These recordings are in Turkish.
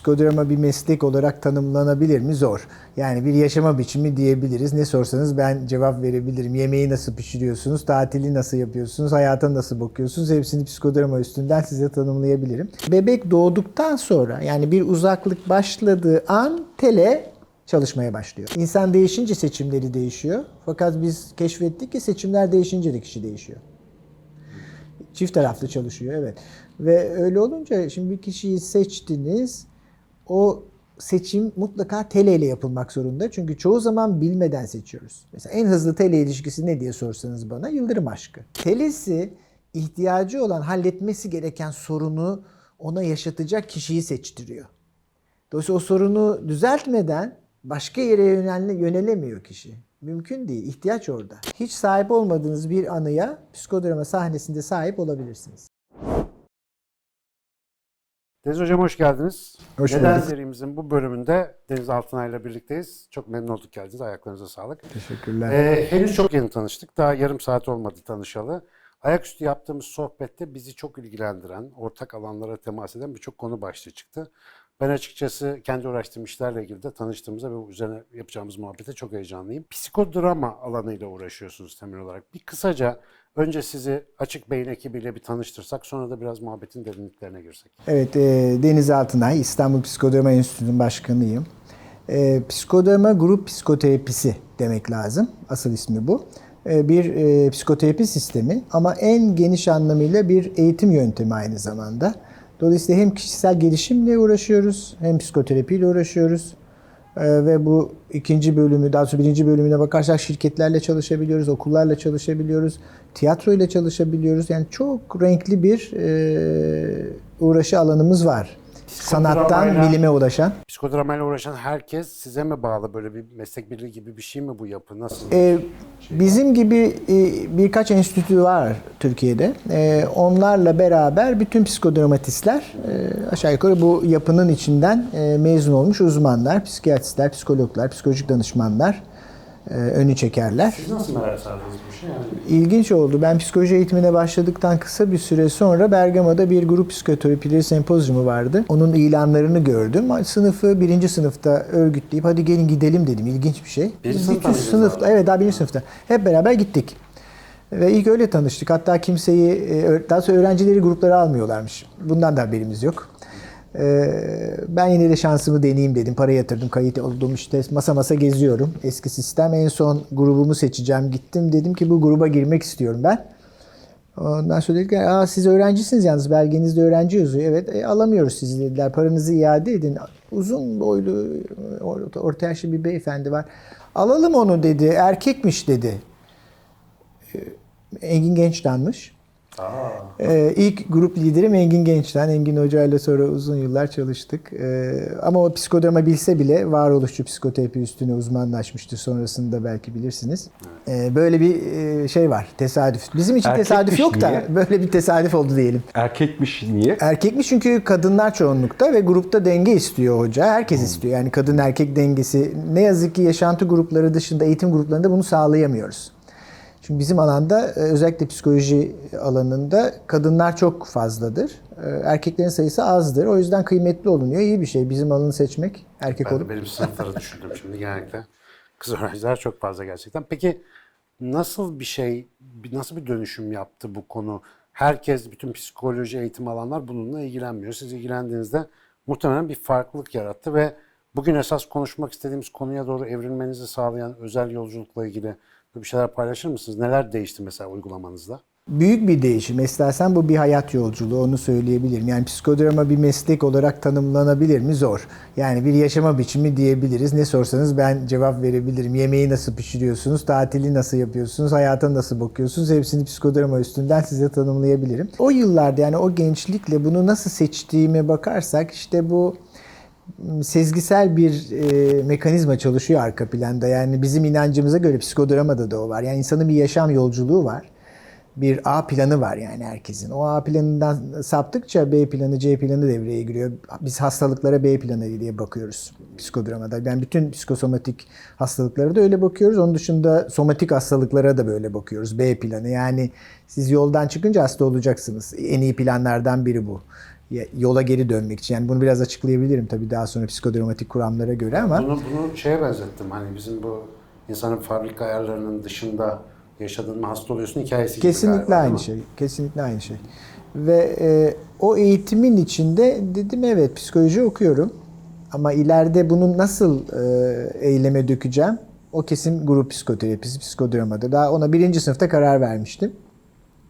psikodrama bir meslek olarak tanımlanabilir mi? Zor. Yani bir yaşama biçimi diyebiliriz. Ne sorsanız ben cevap verebilirim. Yemeği nasıl pişiriyorsunuz? Tatili nasıl yapıyorsunuz? Hayata nasıl bakıyorsunuz? Hepsini psikodrama üstünden size tanımlayabilirim. Bebek doğduktan sonra yani bir uzaklık başladığı an tele çalışmaya başlıyor. İnsan değişince seçimleri değişiyor. Fakat biz keşfettik ki seçimler değişince de kişi değişiyor. Çift taraflı çalışıyor evet. Ve öyle olunca şimdi bir kişiyi seçtiniz. O seçim mutlaka tele ile yapılmak zorunda. Çünkü çoğu zaman bilmeden seçiyoruz. Mesela en hızlı tele ilişkisi ne diye sorsanız bana yıldırım aşkı. Telesi ihtiyacı olan halletmesi gereken sorunu ona yaşatacak kişiyi seçtiriyor. Dolayısıyla o sorunu düzeltmeden başka yere yönel- yönelemiyor kişi. Mümkün değil. İhtiyaç orada. Hiç sahip olmadığınız bir anıya psikodrama sahnesinde sahip olabilirsiniz. Deniz Hocam hoş geldiniz. Hoş Neden bulduk. serimizin bu bölümünde Deniz Altınay ile birlikteyiz. Çok memnun olduk geldiniz. Ayaklarınıza sağlık. Teşekkürler. Ee, henüz çok yeni tanıştık. Daha yarım saat olmadı tanışalı. Ayaküstü yaptığımız sohbette bizi çok ilgilendiren, ortak alanlara temas eden birçok konu başlığı çıktı. Ben açıkçası kendi uğraştığım işlerle ilgili de tanıştığımızda ve üzerine yapacağımız muhabbete çok heyecanlıyım. Psikodrama alanıyla uğraşıyorsunuz temel olarak. Bir kısaca önce sizi Açık Beyin ekibiyle bir tanıştırsak sonra da biraz muhabbetin derinliklerine girsek. Evet, e, Deniz Altınay, İstanbul Psikodrama Enstitüsü'nün başkanıyım. E, psikodrama grup psikoterapisi demek lazım. Asıl ismi bu. E, bir e, psikoterapi sistemi ama en geniş anlamıyla bir eğitim yöntemi aynı zamanda. Dolayısıyla hem kişisel gelişimle uğraşıyoruz hem psikoterapiyle uğraşıyoruz. E, ve bu ikinci bölümü, daha sonra birinci bölümüne bakarsak şirketlerle çalışabiliyoruz, okullarla çalışabiliyoruz, tiyatroyla çalışabiliyoruz. Yani çok renkli bir e, uğraşı alanımız var. Sanattan bilime ulaşan. Psikodramayla uğraşan herkes size mi bağlı? Böyle bir meslek birliği gibi bir şey mi bu yapı? Nasıl? E, bizim gibi e, birkaç enstitü var Türkiye'de. E, onlarla beraber bütün psikodramatistler e, aşağı yukarı bu yapının içinden e, mezun olmuş uzmanlar, psikiyatristler, psikologlar, psikolojik danışmanlar önü çekerler. Siz nasıl merak sardınız bu şey? Yani İlginç oldu. Ben psikoloji eğitimine başladıktan kısa bir süre sonra Bergama'da bir grup psikoterapileri sempozyumu vardı. Onun ilanlarını gördüm. Sınıfı birinci sınıfta örgütleyip hadi gelin gidelim dedim. İlginç bir şey. Birinci sınıfta sınıfta, abi? evet daha birinci sınıfta. Hep beraber gittik. Ve ilk öyle tanıştık. Hatta kimseyi, e, daha sonra öğrencileri gruplara almıyorlarmış. Bundan da haberimiz yok. Ee, Ben yine de şansımı deneyeyim dedim. Para yatırdım, kayıt oldum işte masa masa geziyorum. Eski sistem. En son grubumu seçeceğim. Gittim dedim ki bu gruba girmek istiyorum ben. Ondan sonra dediler Aa, siz öğrencisiniz yalnız belgenizde öğrenci yazıyor. Evet e, alamıyoruz sizi dediler. Paranızı iade edin. Uzun boylu or- orta yaşlı bir beyefendi var. Alalım onu dedi. Erkekmiş dedi. Ee, Engin Genç'tanmış. Ee, ilk grup liderim Engin Genç'ten. Engin Hoca ile sonra uzun yıllar çalıştık. Ee, ama o psikodrama bilse bile varoluşçu psikoterapi üstüne uzmanlaşmıştı. Sonrasında belki bilirsiniz. Ee, böyle bir e, şey var. Tesadüf. Bizim için Erkekmiş tesadüf yok da niye? böyle bir tesadüf oldu diyelim. Erkekmiş niye? Erkekmiş çünkü kadınlar çoğunlukta ve grupta denge istiyor hoca. Herkes istiyor. Yani kadın erkek dengesi. Ne yazık ki yaşantı grupları dışında eğitim gruplarında bunu sağlayamıyoruz. Çünkü bizim alanda e, özellikle psikoloji alanında kadınlar çok fazladır. E, Erkeklerin sayısı azdır. O yüzden kıymetli olunuyor. İyi bir şey bizim alanı seçmek. Erkek ben olup. benim sınıfları düşündüm şimdi genellikle. Kız öğrenciler çok fazla gerçekten. Peki nasıl bir şey, nasıl bir dönüşüm yaptı bu konu? Herkes, bütün psikoloji eğitim alanlar bununla ilgilenmiyor. Siz ilgilendiğinizde muhtemelen bir farklılık yarattı ve bugün esas konuşmak istediğimiz konuya doğru evrilmenizi sağlayan özel yolculukla ilgili bir şeyler paylaşır mısınız? Neler değişti mesela uygulamanızda? Büyük bir değişim. Esasen bu bir hayat yolculuğu onu söyleyebilirim. Yani psikodrama bir meslek olarak tanımlanabilir mi? Zor. Yani bir yaşama biçimi diyebiliriz. Ne sorsanız ben cevap verebilirim. Yemeği nasıl pişiriyorsunuz? Tatili nasıl yapıyorsunuz? Hayata nasıl bakıyorsunuz? Hepsini psikodrama üstünden size tanımlayabilirim. O yıllarda yani o gençlikle bunu nasıl seçtiğime bakarsak işte bu sezgisel bir e, mekanizma çalışıyor arka planda. Yani bizim inancımıza göre psikodramada da o var. Yani insanın bir yaşam yolculuğu var. Bir A planı var yani herkesin. O A planından saptıkça B planı, C planı devreye giriyor. Biz hastalıklara B planı diye bakıyoruz psikodramada. Yani bütün psikosomatik hastalıklara da öyle bakıyoruz. Onun dışında somatik hastalıklara da böyle bakıyoruz. B planı. Yani siz yoldan çıkınca hasta olacaksınız. En iyi planlardan biri bu. Yola geri dönmek için. Yani bunu biraz açıklayabilirim tabii daha sonra psikodramatik kuramlara göre ama Bunu, bunu şeye benzettim. Hani bizim bu insanın fabrika ayarlarının dışında yaşadığın hasta oluyorsun hikayesi gibi Kesinlikle galiba, aynı şey. Kesinlikle aynı şey. Ve e, o eğitimin içinde dedim evet psikoloji okuyorum. Ama ileride bunu nasıl e, eyleme dökeceğim? O kesin grup psikoterapisi, psikodramada. Daha ona birinci sınıfta karar vermiştim.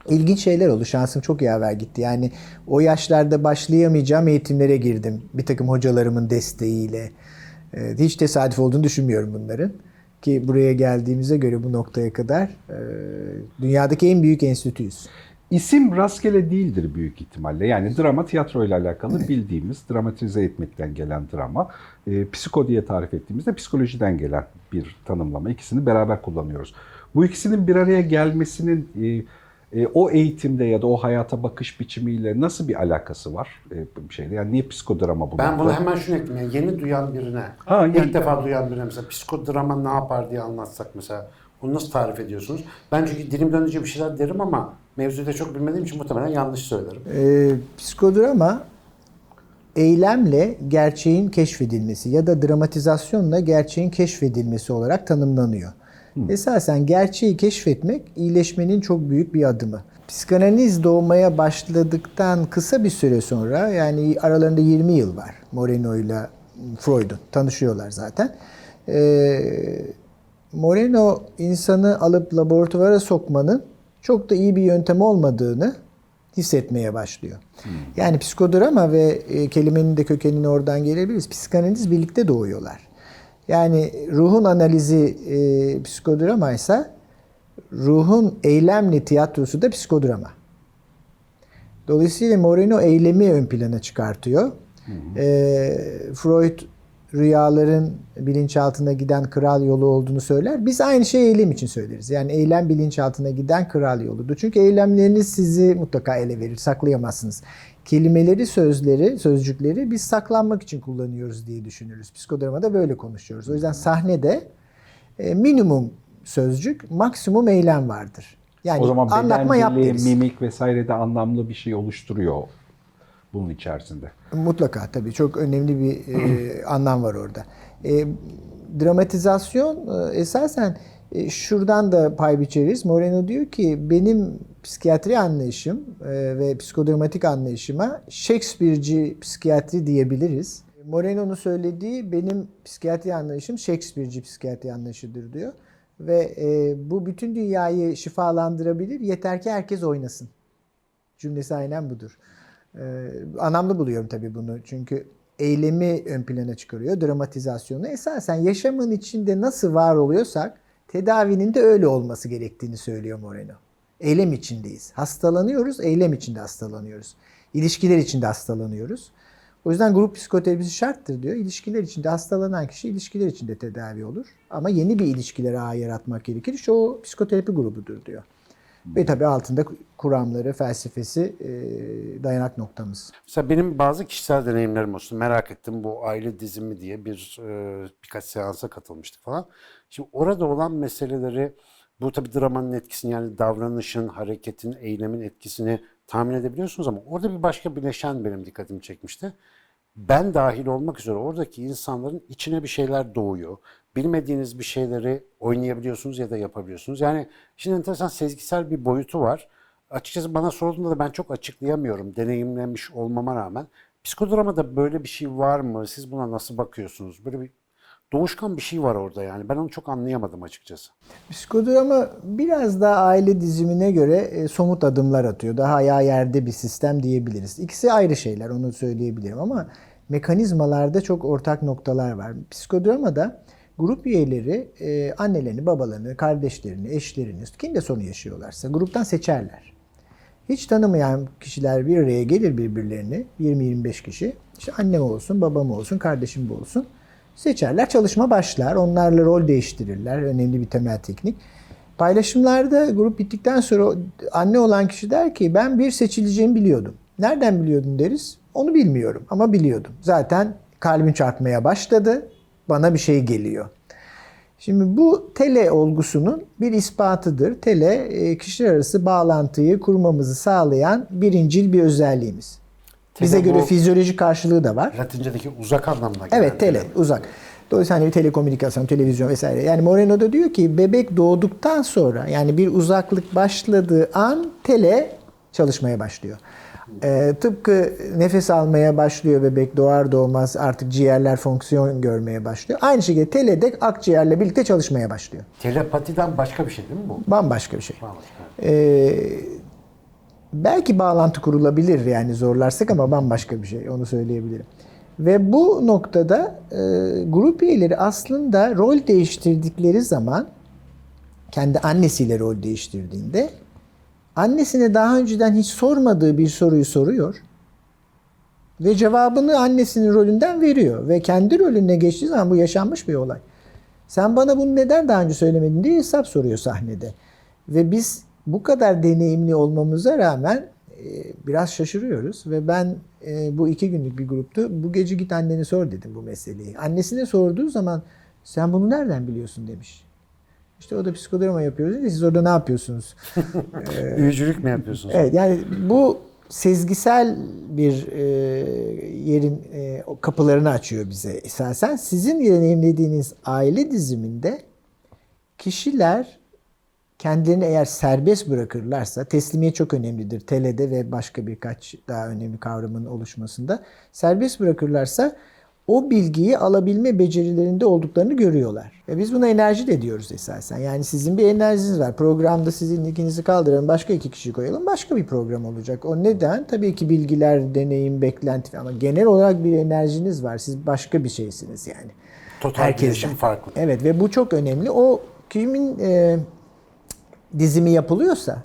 İlginç şeyler oldu. Şansım çok yaver gitti. Yani o yaşlarda başlayamayacağım eğitimlere girdim. Bir takım hocalarımın desteğiyle. E, hiç tesadüf olduğunu düşünmüyorum bunların. Ki buraya geldiğimize göre bu noktaya kadar e, dünyadaki en büyük enstitüyüz. İsim rastgele değildir büyük ihtimalle. Yani drama tiyatro ile alakalı bildiğimiz dramatize etmekten gelen drama. E, psiko diye tarif ettiğimizde psikolojiden gelen bir tanımlama. İkisini beraber kullanıyoruz. Bu ikisinin bir araya gelmesinin e, e, o eğitimde ya da o hayata bakış biçimiyle nasıl bir alakası var? E, bir şeyde yani niye psikodrama bu? Ben bunu hemen şunu ekleyeyim. Yani yeni duyan birine, Ha, ilk yani- defa duyan birine mesela psikodrama ne yapar diye anlatsak mesela. Bunu nasıl tarif ediyorsunuz? Ben çünkü dilim dönünce bir şeyler derim ama mevzuyu da çok bilmediğim için muhtemelen yanlış söylerim. E, psikodrama eylemle gerçeğin keşfedilmesi ya da dramatizasyonla gerçeğin keşfedilmesi olarak tanımlanıyor. Esasen gerçeği keşfetmek iyileşmenin çok büyük bir adımı. Psikanaliz doğmaya başladıktan kısa bir süre sonra yani aralarında 20 yıl var Moreno ile Freud'un tanışıyorlar zaten. Ee, Moreno insanı alıp laboratuvara sokmanın çok da iyi bir yöntem olmadığını hissetmeye başlıyor. Yani psikodrama ve e, kelimenin de kökenini oradan gelebiliriz. Psikanaliz birlikte doğuyorlar. Yani ruhun analizi e, psikodrama ise ruhun eylemli tiyatrosu da psikodrama. Dolayısıyla Moreno eylemi ön plana çıkartıyor. Ee, Freud rüyaların bilinçaltına giden kral yolu olduğunu söyler. Biz aynı şeyi eylem için söyleriz. Yani eylem bilinçaltına giden kral yoludur. Çünkü eylemleriniz sizi mutlaka ele verir, saklayamazsınız. Kelimeleri, sözleri, sözcükleri biz saklanmak için kullanıyoruz diye düşünürüz. Psikodramada böyle konuşuyoruz. O yüzden sahnede e, minimum sözcük, maksimum eylem vardır. Yani o zaman anlatma yap deriz. mimik vesaire de anlamlı bir şey oluşturuyor bunun içerisinde. Mutlaka tabii çok önemli bir e, anlam var orada. E, dramatizasyon e, esasen e, şuradan da pay biçeriz. Moreno diyor ki benim psikiyatri anlayışım e, ve psikodramatik anlayışıma Shakespeare'ci psikiyatri diyebiliriz. Moreno'nun söylediği benim psikiyatri anlayışım Shakespeare'ci psikiyatri anlayışıdır diyor. Ve e, bu bütün dünyayı şifalandırabilir yeter ki herkes oynasın. Cümlesi aynen budur. Ee, anlamlı buluyorum tabii bunu. Çünkü eylemi ön plana çıkarıyor, dramatizasyonu. Esasen yaşamın içinde nasıl var oluyorsak tedavinin de öyle olması gerektiğini söylüyor Moreno. Eylem içindeyiz. Hastalanıyoruz, eylem içinde hastalanıyoruz. İlişkiler içinde hastalanıyoruz. O yüzden grup psikoterapisi şarttır diyor. İlişkiler içinde hastalanan kişi ilişkiler içinde tedavi olur. Ama yeni bir ilişkilere ağ yaratmak gerekir. İşte o psikoterapi grubudur diyor. Ve tabii altında kuramları, felsefesi e, dayanak noktamız. Mesela benim bazı kişisel deneyimlerim olsun. Merak ettim bu aile dizimi diye bir e, birkaç seansa katılmıştık falan. Şimdi orada olan meseleleri bu tabii dramanın etkisini yani davranışın, hareketin, eylemin etkisini tahmin edebiliyorsunuz ama orada bir başka bileşen benim dikkatimi çekmişti. Ben dahil olmak üzere oradaki insanların içine bir şeyler doğuyor. Bilmediğiniz bir şeyleri oynayabiliyorsunuz ya da yapabiliyorsunuz. Yani şimdi enteresan sezgisel bir boyutu var. Açıkçası bana sorulduğunda da ben çok açıklayamıyorum deneyimlemiş olmama rağmen. Psikodramada böyle bir şey var mı? Siz buna nasıl bakıyorsunuz? Böyle bir doğuşkan bir şey var orada yani. Ben onu çok anlayamadım açıkçası. Psikodrama biraz daha aile dizimine göre e, somut adımlar atıyor. Daha ayağı yerde bir sistem diyebiliriz. İkisi ayrı şeyler onu söyleyebilirim ama mekanizmalarda çok ortak noktalar var. Psikodramada grup üyeleri e, annelerini, babalarını, kardeşlerini, eşlerini, kimde sorun yaşıyorlarsa gruptan seçerler. Hiç tanımayan kişiler bir araya gelir birbirlerini. 20-25 kişi. İşte annem olsun, babam olsun, kardeşim bu olsun. Seçerler, çalışma başlar. Onlarla rol değiştirirler. Önemli bir temel teknik. Paylaşımlarda grup bittikten sonra anne olan kişi der ki ben bir seçileceğimi biliyordum. Nereden biliyordun deriz. Onu bilmiyorum ama biliyordum. Zaten kalbim çarpmaya başladı. Bana bir şey geliyor. Şimdi bu tele olgusunun bir ispatıdır. Tele e, kişiler arası bağlantıyı kurmamızı sağlayan birincil bir özelliğimiz. Bize Tele göre bu- fizyolojik karşılığı da var. Latincedeki uzak anlamına gelen. Evet tele uzak. Dolayısıyla hani telekomünikasyon, televizyon vesaire. Yani Moreno da diyor ki bebek doğduktan sonra yani bir uzaklık başladığı an tele çalışmaya başlıyor. Ee, tıpkı nefes almaya başlıyor bebek doğar doğmaz artık ciğerler fonksiyon görmeye başlıyor. Aynı şekilde tele de akciğerle birlikte çalışmaya başlıyor. Telepatiden başka bir şey değil mi bu? Bambaşka bir şey. Bambaşka. Ee, belki bağlantı kurulabilir yani zorlarsak ama bambaşka bir şey onu söyleyebilirim. Ve bu noktada e, grup üyeleri aslında rol değiştirdikleri zaman kendi annesiyle rol değiştirdiğinde annesine daha önceden hiç sormadığı bir soruyu soruyor ve cevabını annesinin rolünden veriyor ve kendi rolüne geçtiği zaman bu yaşanmış bir olay. Sen bana bunu neden daha önce söylemedin diye hesap soruyor sahnede. Ve biz bu kadar deneyimli olmamıza rağmen e, biraz şaşırıyoruz ve ben e, bu iki günlük bir gruptu. Bu gece git annene sor dedim bu meseleyi. Annesine sorduğu zaman sen bunu nereden biliyorsun demiş. İşte o da psikodrama yapıyoruz. dedi. Siz orada ne yapıyorsunuz? Büyücülük mü yapıyorsunuz? Evet yani bu sezgisel bir e, yerin e, kapılarını açıyor bize esasen. Sizin deneyimlediğiniz aile diziminde kişiler kendilerini eğer serbest bırakırlarsa teslimiyet çok önemlidir. Tele'de ve başka birkaç daha önemli kavramın oluşmasında. Serbest bırakırlarsa o bilgiyi alabilme becerilerinde olduklarını görüyorlar. Ve biz buna enerji de diyoruz esasen. Yani sizin bir enerjiniz var. Programda sizin ikinizi kaldıralım, başka iki kişi koyalım. Başka bir program olacak. O neden? Tabii ki bilgiler, deneyim, beklenti ama genel olarak bir enerjiniz var. Siz başka bir şeysiniz yani. Total Herkesten. farklı. Evet ve bu çok önemli. O kimin e, dizimi yapılıyorsa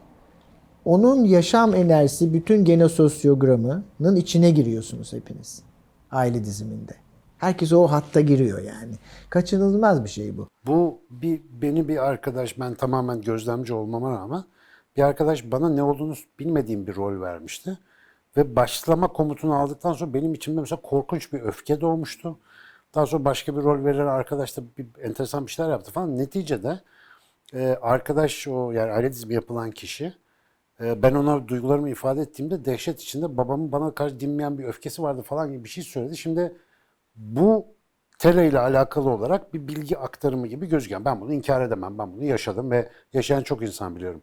onun yaşam enerjisi bütün genososyogramının içine giriyorsunuz hepiniz. Aile diziminde. Herkes o hatta giriyor yani. Kaçınılmaz bir şey bu. Bu bir beni bir arkadaş ben tamamen gözlemci olmama rağmen bir arkadaş bana ne olduğunu bilmediğim bir rol vermişti. Ve başlama komutunu aldıktan sonra benim içimde mesela korkunç bir öfke doğmuştu. Daha sonra başka bir rol veren arkadaş da bir enteresan bir şeyler yaptı falan. Neticede e, arkadaş o yani aile dizimi yapılan kişi e, ben ona duygularımı ifade ettiğimde dehşet içinde babamın bana karşı dinmeyen bir öfkesi vardı falan gibi bir şey söyledi. Şimdi bu tele ile alakalı olarak bir bilgi aktarımı gibi gözüken ben bunu inkar edemem. Ben bunu yaşadım ve yaşayan çok insan biliyorum.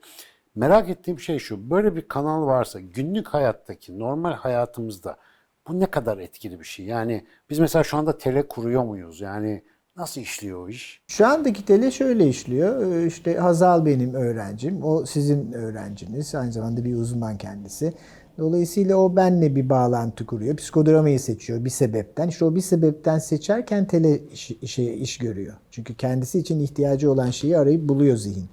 Merak ettiğim şey şu. Böyle bir kanal varsa günlük hayattaki normal hayatımızda bu ne kadar etkili bir şey? Yani biz mesela şu anda tele kuruyor muyuz? Yani nasıl işliyor o iş? Şu andaki tele şöyle işliyor. Ee, İşte Hazal benim öğrencim. O sizin öğrenciniz. Aynı zamanda bir uzman kendisi. Dolayısıyla o benle bir bağlantı kuruyor. Psikodramayı seçiyor bir sebepten. İşte o bir sebepten seçerken tele iş, işe, iş görüyor. Çünkü kendisi için ihtiyacı olan şeyi arayıp buluyor zihin.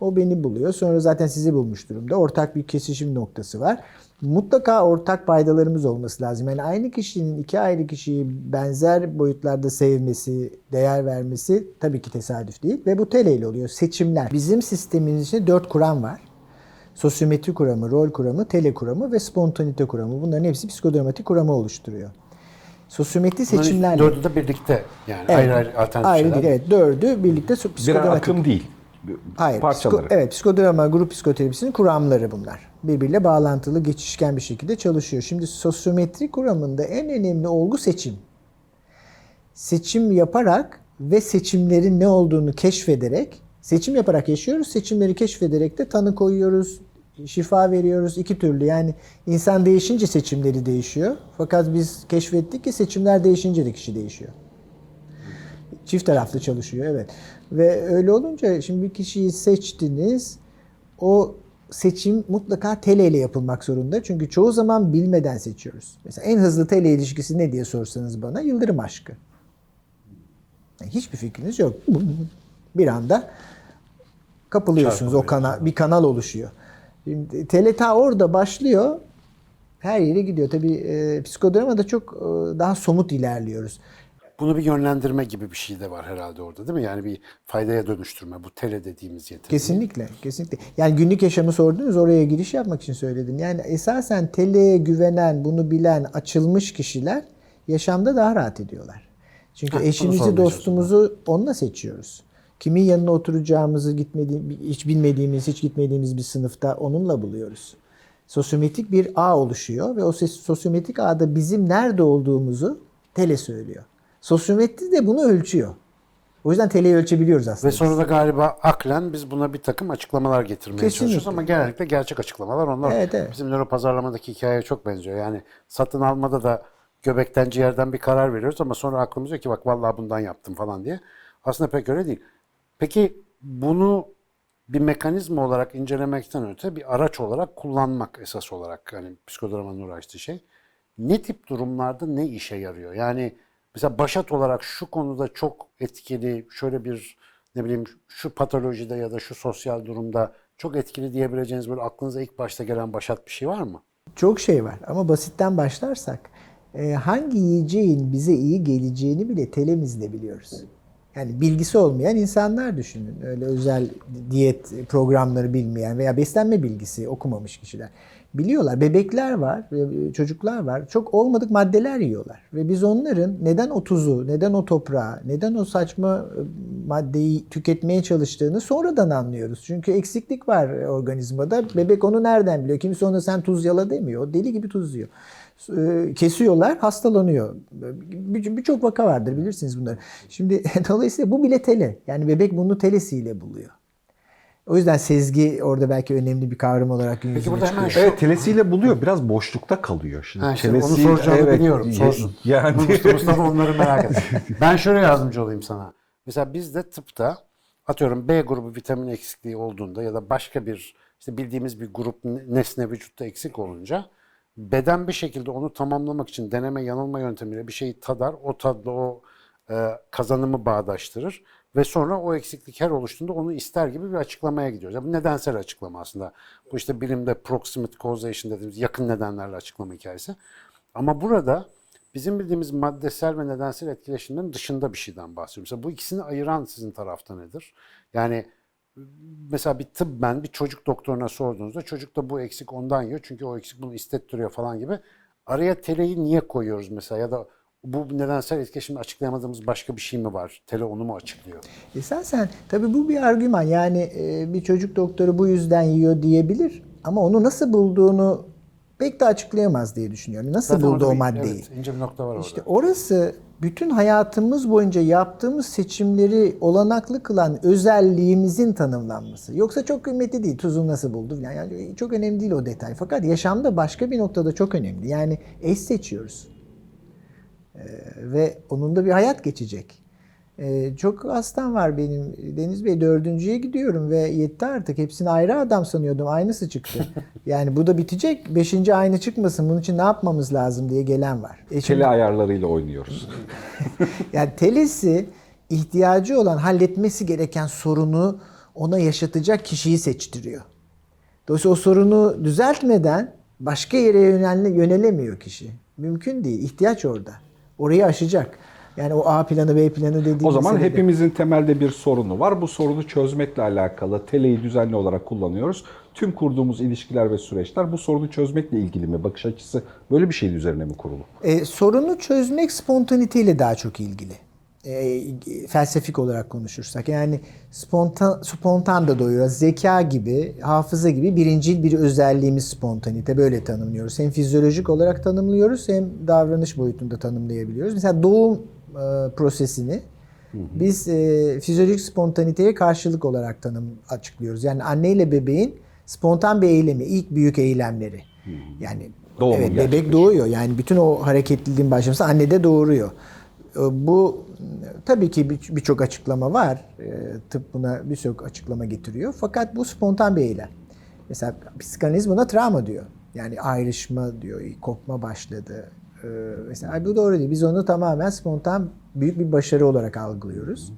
O beni buluyor. Sonra zaten sizi bulmuş durumda. Ortak bir kesişim noktası var. Mutlaka ortak paydalarımız olması lazım. Yani aynı kişinin iki ayrı kişiyi benzer boyutlarda sevmesi, değer vermesi tabii ki tesadüf değil. Ve bu teleyle oluyor. Seçimler. Bizim sistemin içinde dört kuram var. Sosyometri kuramı, rol kuramı, tele kuramı ve spontanite kuramı. Bunların hepsi psikodramatik kuramı oluşturuyor. Sosyometri seçimlerle... Dördü de birlikte yani Evet. ayrı ayrı alternatif Ayrı şeyler. değil, evet. Dördü birlikte so- Birer psikodramatik. akım değil. Hayır. Parçaları. psiko- evet, psikodrama, grup psikoterapisinin kuramları bunlar. Birbiriyle bağlantılı, geçişken bir şekilde çalışıyor. Şimdi sosyometri kuramında en önemli olgu seçim. Seçim yaparak ve seçimlerin ne olduğunu keşfederek, seçim yaparak yaşıyoruz, seçimleri keşfederek de tanı koyuyoruz, şifa veriyoruz iki türlü. Yani insan değişince seçimleri değişiyor. Fakat biz keşfettik ki seçimler değişince de kişi değişiyor. Çift taraflı çalışıyor evet. Ve öyle olunca şimdi bir kişiyi seçtiniz. O seçim mutlaka tele ile yapılmak zorunda. Çünkü çoğu zaman bilmeden seçiyoruz. Mesela en hızlı tele ilişkisi ne diye sorsanız bana yıldırım aşkı. Yani hiçbir fikriniz yok. Bir anda kapılıyorsunuz o kanal bir kanal oluşuyor. Şimdi tele ta orada başlıyor. Her yere gidiyor. Tabii e, psikodramada çok e, daha somut ilerliyoruz. Bunu bir yönlendirme gibi bir şey de var herhalde orada değil mi? Yani bir faydaya dönüştürme bu tele dediğimiz yetki. Kesinlikle, kesinlikle. Yani günlük yaşamı sordunuz, oraya giriş yapmak için söyledim. Yani esasen teleye güvenen, bunu bilen, açılmış kişiler yaşamda daha rahat ediyorlar. Çünkü bunu eşimizi, dostumuzu onunla seçiyoruz. Kimin yanına oturacağımızı gitmediğim, hiç bilmediğimiz, hiç gitmediğimiz bir sınıfta onunla buluyoruz. Sosyometrik bir ağ oluşuyor ve o sosyometrik ağda bizim nerede olduğumuzu tele söylüyor. Sosyometri de bunu ölçüyor. O yüzden teleyi ölçebiliyoruz aslında. Ve sonra da galiba aklen biz buna bir takım açıklamalar getirmeye Kesinlikle. çalışıyoruz ama genellikle gerçek açıklamalar onlar. Evet, evet. Bizim nöropazarlamadaki hikayeye çok benziyor. Yani satın almada da göbekten ciğerden bir karar veriyoruz ama sonra aklımız diyor ki bak vallahi bundan yaptım falan diye. Aslında pek öyle değil. Peki bunu bir mekanizma olarak incelemekten öte bir araç olarak kullanmak esas olarak yani psikodramanın uğraştığı şey. Ne tip durumlarda ne işe yarıyor? Yani mesela başat olarak şu konuda çok etkili şöyle bir ne bileyim şu patolojide ya da şu sosyal durumda çok etkili diyebileceğiniz böyle aklınıza ilk başta gelen başat bir şey var mı? Çok şey var ama basitten başlarsak e, hangi yiyeceğin bize iyi geleceğini bile telemizle biliyoruz. Yani bilgisi olmayan insanlar düşünün. Öyle özel diyet programları bilmeyen veya beslenme bilgisi okumamış kişiler. Biliyorlar. Bebekler var, çocuklar var. Çok olmadık maddeler yiyorlar. Ve biz onların neden o tuzu, neden o toprağı, neden o saçma e, maddeyi tüketmeye çalıştığını sonradan anlıyoruz. Çünkü eksiklik var organizmada. Bebek onu nereden biliyor? Kimse ona sen tuz yala demiyor. O deli gibi tuz yiyor. E, Kesiyorlar, hastalanıyor. Bir- Birçok vaka vardır bilirsiniz bunları. Şimdi dolayısıyla bu bile tele. Yani bebek bunu telesiyle buluyor. O yüzden sezgi orada belki önemli bir kavram olarak gün Peki yüzüne burada çıkıyor. hemen Evet telesiyle buluyor. Biraz boşlukta kalıyor. Şimdi Ha, işte onu telesi- soracağını evet, biliyorum. Sorsun. Yani Mustafa, Mustafa onları merak et. Ben şöyle yardımcı olayım sana. Mesela bizde tıpta atıyorum B grubu vitamin eksikliği olduğunda ya da başka bir işte bildiğimiz bir grup nesne vücutta eksik olunca beden bir şekilde onu tamamlamak için deneme yanılma yöntemiyle bir şeyi tadar. O tadla o e, kazanımı bağdaştırır ve sonra o eksiklik her oluştuğunda onu ister gibi bir açıklamaya gidiyoruz. Yani bu nedensel açıklama aslında. Bu işte bilimde proximate causation dediğimiz yakın nedenlerle açıklama hikayesi. Ama burada bizim bildiğimiz maddesel ve nedensel etkileşimlerin dışında bir şeyden bahsediyorum. Mesela bu ikisini ayıran sizin tarafta nedir? Yani mesela bir tıbben bir çocuk doktoruna sorduğunuzda çocuk da bu eksik ondan yiyor çünkü o eksik bunu istettiriyor falan gibi. Araya teleyi niye koyuyoruz mesela ya da bu nedensel etkileşimle açıklayamadığımız başka bir şey mi var? Tele onu mu açıklıyor? Esasen tabii bu bir argüman. Yani e, bir çocuk doktoru bu yüzden yiyor diyebilir ama onu nasıl bulduğunu pek de açıklayamaz diye düşünüyorum. Nasıl Zaten buldu o maddeyi? Evet, ince bir nokta var orada. İşte orası bütün hayatımız boyunca yaptığımız seçimleri olanaklı kılan özelliğimizin tanımlanması. Yoksa çok kıymetli değil. Tuzu nasıl buldu. Yani çok önemli değil o detay. Fakat yaşamda başka bir noktada çok önemli. Yani eş seçiyoruz. Ee, ve onun da bir hayat geçecek. Ee, çok hastam var benim. Deniz Bey dördüncüye gidiyorum ve yetti artık. Hepsini ayrı adam sanıyordum. Aynısı çıktı. Yani bu da bitecek. Beşinci aynı çıkmasın. Bunun için ne yapmamız lazım diye gelen var. E şimdi- tele ayarlarıyla oynuyoruz. yani telesi ihtiyacı olan halletmesi gereken sorunu ona yaşatacak kişiyi seçtiriyor. Dolayısıyla o sorunu düzeltmeden başka yere yönel, yönelemiyor kişi. Mümkün değil. İhtiyaç orada. Orayı aşacak. Yani o A planı B planı dediğimiz O zaman meselede- hepimizin temelde bir sorunu var. Bu sorunu çözmekle alakalı teleyi düzenli olarak kullanıyoruz. Tüm kurduğumuz ilişkiler ve süreçler bu sorunu çözmekle ilgili mi? Bakış açısı böyle bir şeyin üzerine mi kurulu? E, sorunu çözmek spontaniteyle daha çok ilgili. E, felsefik olarak konuşursak. Yani spontan, spontan da doyuyor. Zeka gibi, hafıza gibi birincil bir özelliğimiz spontanite. Böyle tanımlıyoruz. Hem fizyolojik olarak tanımlıyoruz hem davranış boyutunda tanımlayabiliyoruz. Mesela doğum e, prosesini biz e, fizyolojik spontaniteye karşılık olarak tanım açıklıyoruz. Yani anne ile bebeğin spontan bir eylemi, ilk büyük eylemleri. Yani Doğumun evet, bebek doğuyor. Yani bütün o hareketliliğin başlaması annede doğuruyor. E, Bu tabii ki bir- birçok açıklama var. E, Tıp buna birçok açıklama getiriyor. Fakat bu spontan bir eylem. Mesela psikanaliz buna travma diyor. Yani ayrışma diyor, kopma başladı. E, Mesela "Ay bu doğru değil. Biz onu tamamen spontan büyük bir başarı olarak algılıyoruz.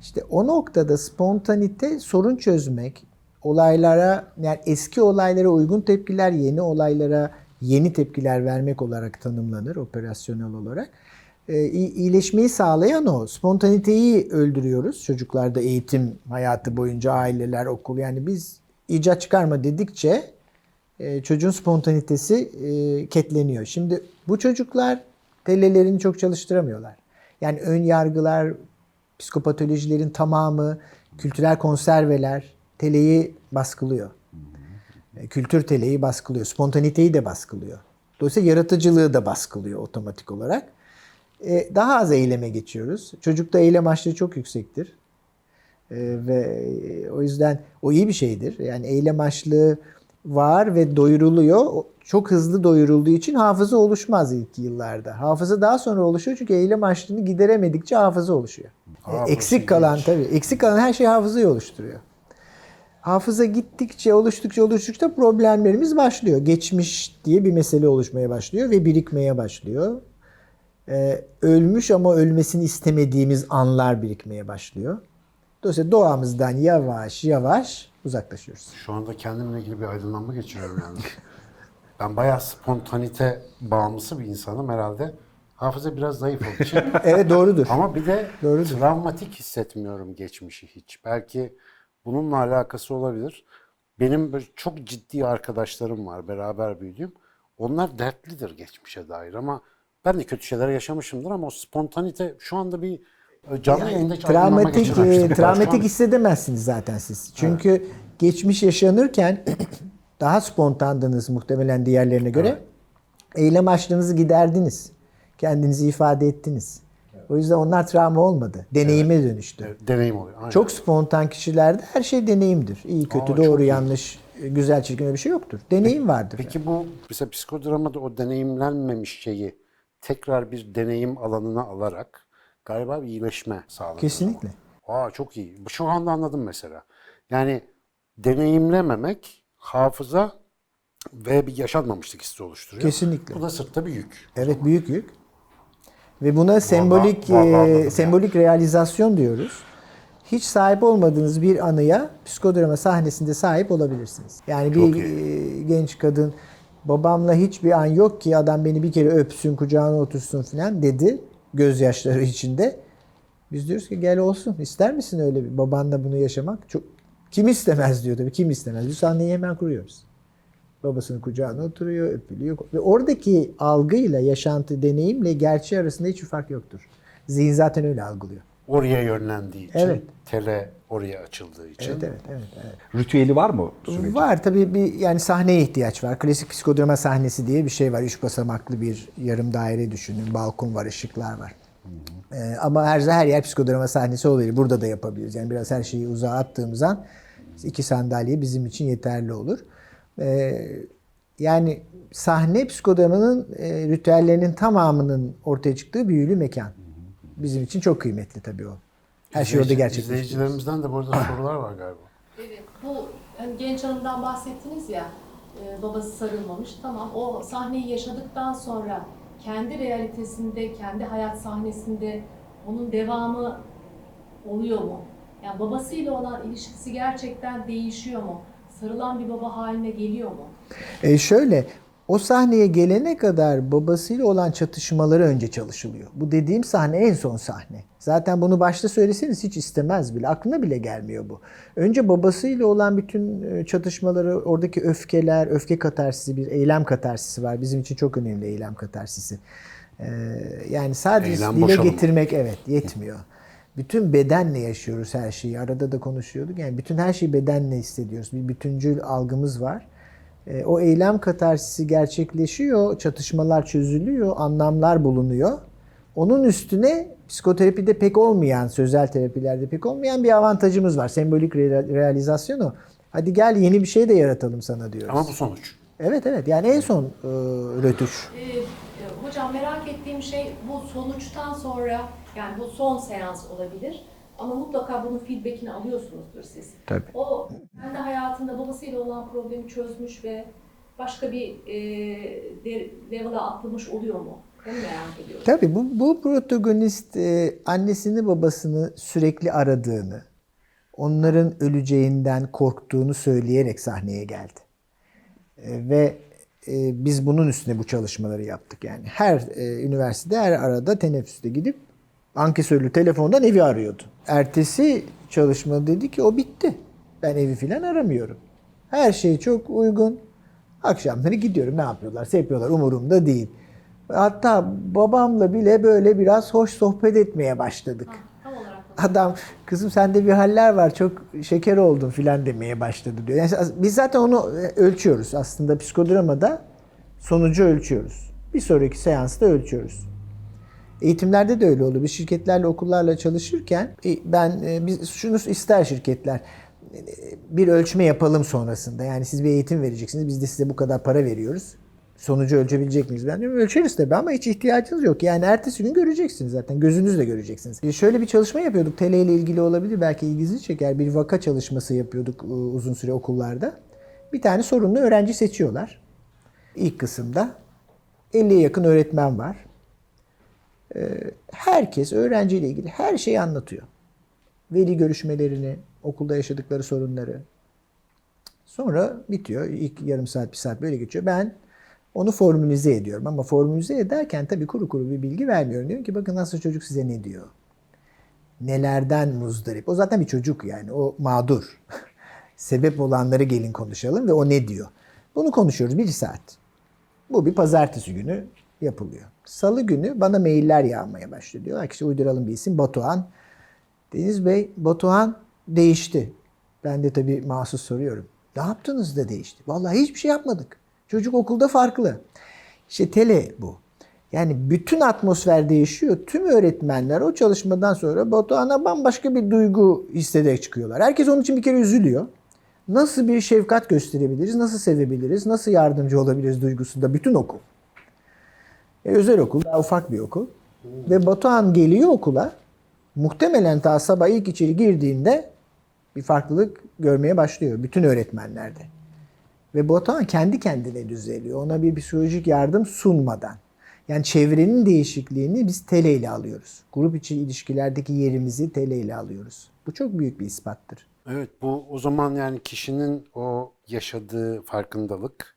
İşte o noktada spontanite sorun çözmek, olaylara yani eski olaylara uygun tepkiler, yeni olaylara yeni tepkiler vermek olarak tanımlanır operasyonel olarak. Ee, iyi- iyileşmeyi sağlayan o. Spontaniteyi öldürüyoruz çocuklarda eğitim hayatı boyunca aileler, okul. Yani biz icat çıkarma dedikçe e, çocuğun spontanitesi e, ketleniyor. Şimdi bu çocuklar telelerini çok çalıştıramıyorlar. Yani ön yargılar, psikopatolojilerin tamamı, kültürel konserveler teleyi baskılıyor. E, Kültür teleyi baskılıyor. Spontaniteyi de baskılıyor. Dolayısıyla yaratıcılığı da baskılıyor otomatik olarak. Daha az eyleme geçiyoruz. Çocukta eylem açlığı çok yüksektir. Ve o yüzden o iyi bir şeydir. Yani eylem açlığı var ve doyuruluyor. Çok hızlı doyurulduğu için hafıza oluşmaz ilk yıllarda. Hafıza daha sonra oluşuyor çünkü eylem açlığını gideremedikçe hafıza oluşuyor. Aa, E, eksik kalan ilginç. tabii. Eksik kalan her şey hafızayı oluşturuyor. Hafıza gittikçe, oluştukça, oluştukça problemlerimiz başlıyor. Geçmiş diye bir mesele oluşmaya başlıyor ve birikmeye başlıyor. Ee, ölmüş ama ölmesini istemediğimiz anlar birikmeye başlıyor. Dolayısıyla doğamızdan yavaş yavaş uzaklaşıyoruz. Şu anda kendimle ilgili bir aydınlanma geçiriyorum yani. ben bayağı spontanite bağımlısı bir insanım herhalde. Hafıza biraz zayıf olduğu için. Evet doğrudur. Ama bir de Doğrudur. travmatik hissetmiyorum geçmişi hiç. Belki bununla alakası olabilir. Benim böyle çok ciddi arkadaşlarım var beraber büyüdüğüm. Onlar dertlidir geçmişe dair ama ben de kötü şeyler yaşamışımdır ama o spontanite şu anda bir e, canlı yayında hiç aydınlanma Travmatik e, travmatik hissedemezsiniz zaten siz. Çünkü geçmiş yaşanırken daha spontandınız muhtemelen diğerlerine göre. Eylem açlığınızı giderdiniz. Kendinizi ifade ettiniz. O yüzden onlar travma olmadı. Deneyime dönüştü. E, Deneyim oluyor. Aynen. Çok spontan kişilerde her şey deneyimdir. İyi, kötü, Aa, doğru, iyi. yanlış, güzel, çirkin bir şey yoktur. Deneyim vardır. Peki bu mesela psikodramada o deneyimlenmemiş şeyi tekrar bir deneyim alanına alarak galiba bir iyileşme sağlanır. Kesinlikle. Aa çok iyi. Şu anda anladım mesela. Yani deneyimlememek hafıza ve bir yaşanmamışlık hissi oluşturuyor. Kesinlikle. Bu da sırtta bir yük. Evet büyük yük. Ve buna sembolik vallahi e, sembolik realizasyon diyoruz. Hiç sahip olmadığınız bir anıya psikodrama sahnesinde sahip olabilirsiniz. Yani bir Çok e, genç kadın babamla hiçbir an yok ki adam beni bir kere öpsün, kucağına otursun falan dedi gözyaşları içinde. Biz diyoruz ki gel olsun. İster misin öyle bir babanla bunu yaşamak? Çok kim istemez diyor tabii. Kim istemez? Biz sahneyi hemen kuruyoruz. Babasının kucağına oturuyor, öpülüyor. Ve oradaki algıyla, yaşantı, deneyimle gerçeği arasında hiçbir fark yoktur. Zihin zaten öyle algılıyor. Oraya yönlendiği için, Evet. tele oraya açıldığı için. Evet, evet, evet. evet. Ritüeli var mı sürecin? Var tabii bir yani sahneye ihtiyaç var. Klasik psikodrama sahnesi diye bir şey var. Üç basamaklı bir yarım daire düşünün. Balkon var, ışıklar var. Ee, ama her her yer psikodrama sahnesi olabilir. Burada da yapabiliriz. Yani biraz her şeyi uzağa attığımız an iki sandalye bizim için yeterli olur. Ee, yani sahne psikodramanın e, ritüellerinin tamamının ortaya çıktığı büyülü mekan. Bizim için çok kıymetli tabii o. Her şey orada gerçekleşiyor. İzleyicilerimizden de burada sorular var galiba. Evet, bu hani genç hanımdan bahsettiniz ya, e, babası sarılmamış. Tamam, o sahneyi yaşadıktan sonra kendi realitesinde, kendi hayat sahnesinde onun devamı oluyor mu? Yani babasıyla olan ilişkisi gerçekten değişiyor mu? Sarılan bir baba haline geliyor mu? E şöyle, o sahneye gelene kadar babasıyla olan çatışmaları önce çalışılıyor. Bu dediğim sahne en son sahne. Zaten bunu başta söyleseniz hiç istemez bile. Aklına bile gelmiyor bu. Önce babasıyla olan bütün e, çatışmaları, oradaki öfkeler, öfke katarsisi, bir eylem katarsisi var. Bizim için çok önemli eylem katarsisi. Ee, yani sadece Eylem dile boşalımı. getirmek evet yetmiyor. Bütün bedenle yaşıyoruz her şeyi. Arada da konuşuyorduk. Yani bütün her şeyi bedenle hissediyoruz. Bir bütüncül algımız var. E, o eylem katarsisi gerçekleşiyor, çatışmalar çözülüyor, anlamlar bulunuyor. Onun üstüne psikoterapide pek olmayan, sözel terapilerde pek olmayan bir avantajımız var. Sembolik re- realizasyon o. Hadi gel yeni bir şey de yaratalım sana diyoruz. Ama bu sonuç. Evet evet yani en son e, rötuş. Ee, e, hocam merak ettiğim şey bu sonuçtan sonra, yani bu son seans olabilir. Ama mutlaka bunun feedbackini alıyorsunuzdur siz. Tabii. O kendi hayatında babasıyla olan problemi çözmüş ve başka bir e, level'a atlamış oluyor mu? Onu merak ediyorum. Tabii bu, bu protagonist e, annesini babasını sürekli aradığını, onların öleceğinden korktuğunu söyleyerek sahneye geldi. E, ve e, biz bunun üstüne bu çalışmaları yaptık. Yani her e, üniversitede her arada teneffüste gidip ankesörlü telefondan evi arıyordu. Ertesi çalışma dedi ki o bitti. Ben evi filan aramıyorum. Her şey çok uygun. Akşamları gidiyorum ne yapıyorlarsa yapıyorlar umurumda değil. Hatta babamla bile böyle biraz hoş sohbet etmeye başladık. Ha, Adam kızım sende bir haller var çok şeker oldun filan demeye başladı diyor. Yani biz zaten onu e, ölçüyoruz aslında psikodramada sonucu ölçüyoruz. Bir sonraki seansta ölçüyoruz. Eğitimlerde de öyle oluyor. Biz şirketlerle, okullarla çalışırken e, ben e, biz şunu ister şirketler e, bir ölçme yapalım sonrasında. Yani siz bir eğitim vereceksiniz. Biz de size bu kadar para veriyoruz. Sonucu ölçebilecek miyiz? Ben diyorum ölçeriz tabii ama hiç ihtiyacınız yok. Yani ertesi gün göreceksiniz zaten. Gözünüzle göreceksiniz. Şöyle bir çalışma yapıyorduk. TL ile ilgili olabilir. Belki ilginizi çeker. Bir vaka çalışması yapıyorduk uzun süre okullarda. Bir tane sorunlu öğrenci seçiyorlar. İlk kısımda 50'ye yakın öğretmen var herkes öğrenciyle ilgili her şeyi anlatıyor. Veli görüşmelerini, okulda yaşadıkları sorunları. Sonra bitiyor. İlk yarım saat, bir saat böyle geçiyor. Ben onu formülize ediyorum. Ama formülize ederken tabii kuru kuru bir bilgi vermiyorum. Diyorum ki bakın nasıl çocuk size ne diyor. Nelerden muzdarip. O zaten bir çocuk yani. O mağdur. Sebep olanları gelin konuşalım ve o ne diyor. Bunu konuşuyoruz bir saat. Bu bir pazartesi günü yapılıyor. Salı günü bana mailler yağmaya başlıyor. Diyorlar ki işte uyduralım bir isim Batuhan. Deniz Bey Batuhan değişti. Ben de tabii mahsus soruyorum. Ne yaptınız da değişti? Vallahi hiçbir şey yapmadık. Çocuk okulda farklı. İşte tele bu. Yani bütün atmosfer değişiyor. Tüm öğretmenler o çalışmadan sonra Batuhan'a bambaşka bir duygu hissederek çıkıyorlar. Herkes onun için bir kere üzülüyor. Nasıl bir şefkat gösterebiliriz, nasıl sevebiliriz, nasıl yardımcı olabiliriz duygusunda bütün okul. E, özel okul, daha ufak bir okul. Ve Batuhan geliyor okula. Muhtemelen ta sabah ilk içeri girdiğinde bir farklılık görmeye başlıyor bütün öğretmenlerde. Ve Batuhan kendi kendine düzeliyor. Ona bir psikolojik yardım sunmadan. Yani çevrenin değişikliğini biz tele ile alıyoruz. Grup içi ilişkilerdeki yerimizi tele ile alıyoruz. Bu çok büyük bir ispattır. Evet bu o zaman yani kişinin o yaşadığı farkındalık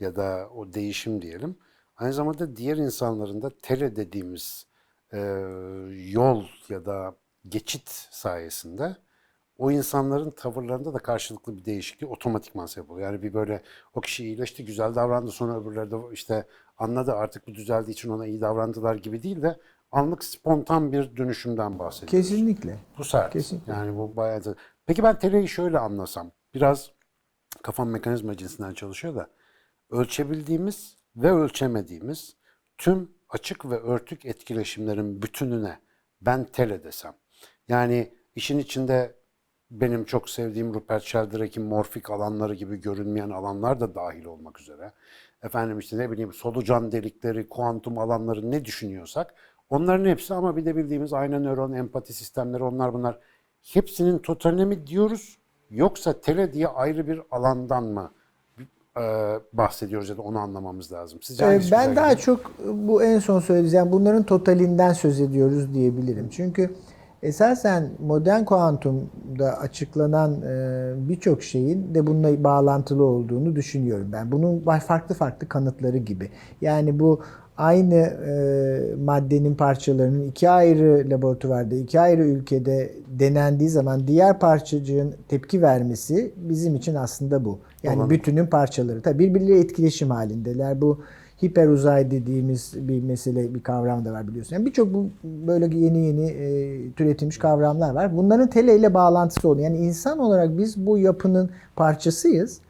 ya da o değişim diyelim. Aynı zamanda diğer insanların da tele dediğimiz e, yol ya da geçit sayesinde o insanların tavırlarında da karşılıklı bir değişiklik otomatikman sebep oluyor. Yani bir böyle o kişi iyileşti, güzel davrandı sonra öbürleri de işte anladı artık bu düzeldiği için ona iyi davrandılar gibi değil de anlık spontan bir dönüşümden bahsediyoruz. Kesinlikle. Bu sert. Kesinlikle. Yani bu bayağı da- Peki ben teleyi şöyle anlasam. Biraz kafam mekanizma cinsinden çalışıyor da ölçebildiğimiz ve ölçemediğimiz tüm açık ve örtük etkileşimlerin bütününe ben tele desem. Yani işin içinde benim çok sevdiğim Rupert Sheldrake'in morfik alanları gibi görünmeyen alanlar da dahil olmak üzere. Efendim işte ne bileyim solucan delikleri, kuantum alanları ne düşünüyorsak onların hepsi ama bir de bildiğimiz ayna nöron, empati sistemleri onlar bunlar. Hepsinin totaline mi diyoruz yoksa tele diye ayrı bir alandan mı bahsediyoruz ya da onu anlamamız lazım. Sizce Ee, Ben daha gidiyor? çok bu en son söylediğim yani bunların totalinden söz ediyoruz diyebilirim. Çünkü esasen modern kuantumda açıklanan e, birçok şeyin de bununla bağlantılı olduğunu düşünüyorum ben. Bunun farklı farklı kanıtları gibi. Yani bu aynı e, maddenin parçalarının iki ayrı laboratuvarda, iki ayrı ülkede denendiği zaman diğer parçacığın tepki vermesi bizim için aslında bu. Yani Olan- bütünün parçaları. Tabii birbirleriyle etkileşim halindeler. Bu hiper uzay dediğimiz bir mesele, bir kavram da var biliyorsun. Yani birçok bu böyle yeni yeni e, türetilmiş kavramlar var. Bunların tele ile bağlantısı oluyor. Yani insan olarak biz bu yapının parçasıyız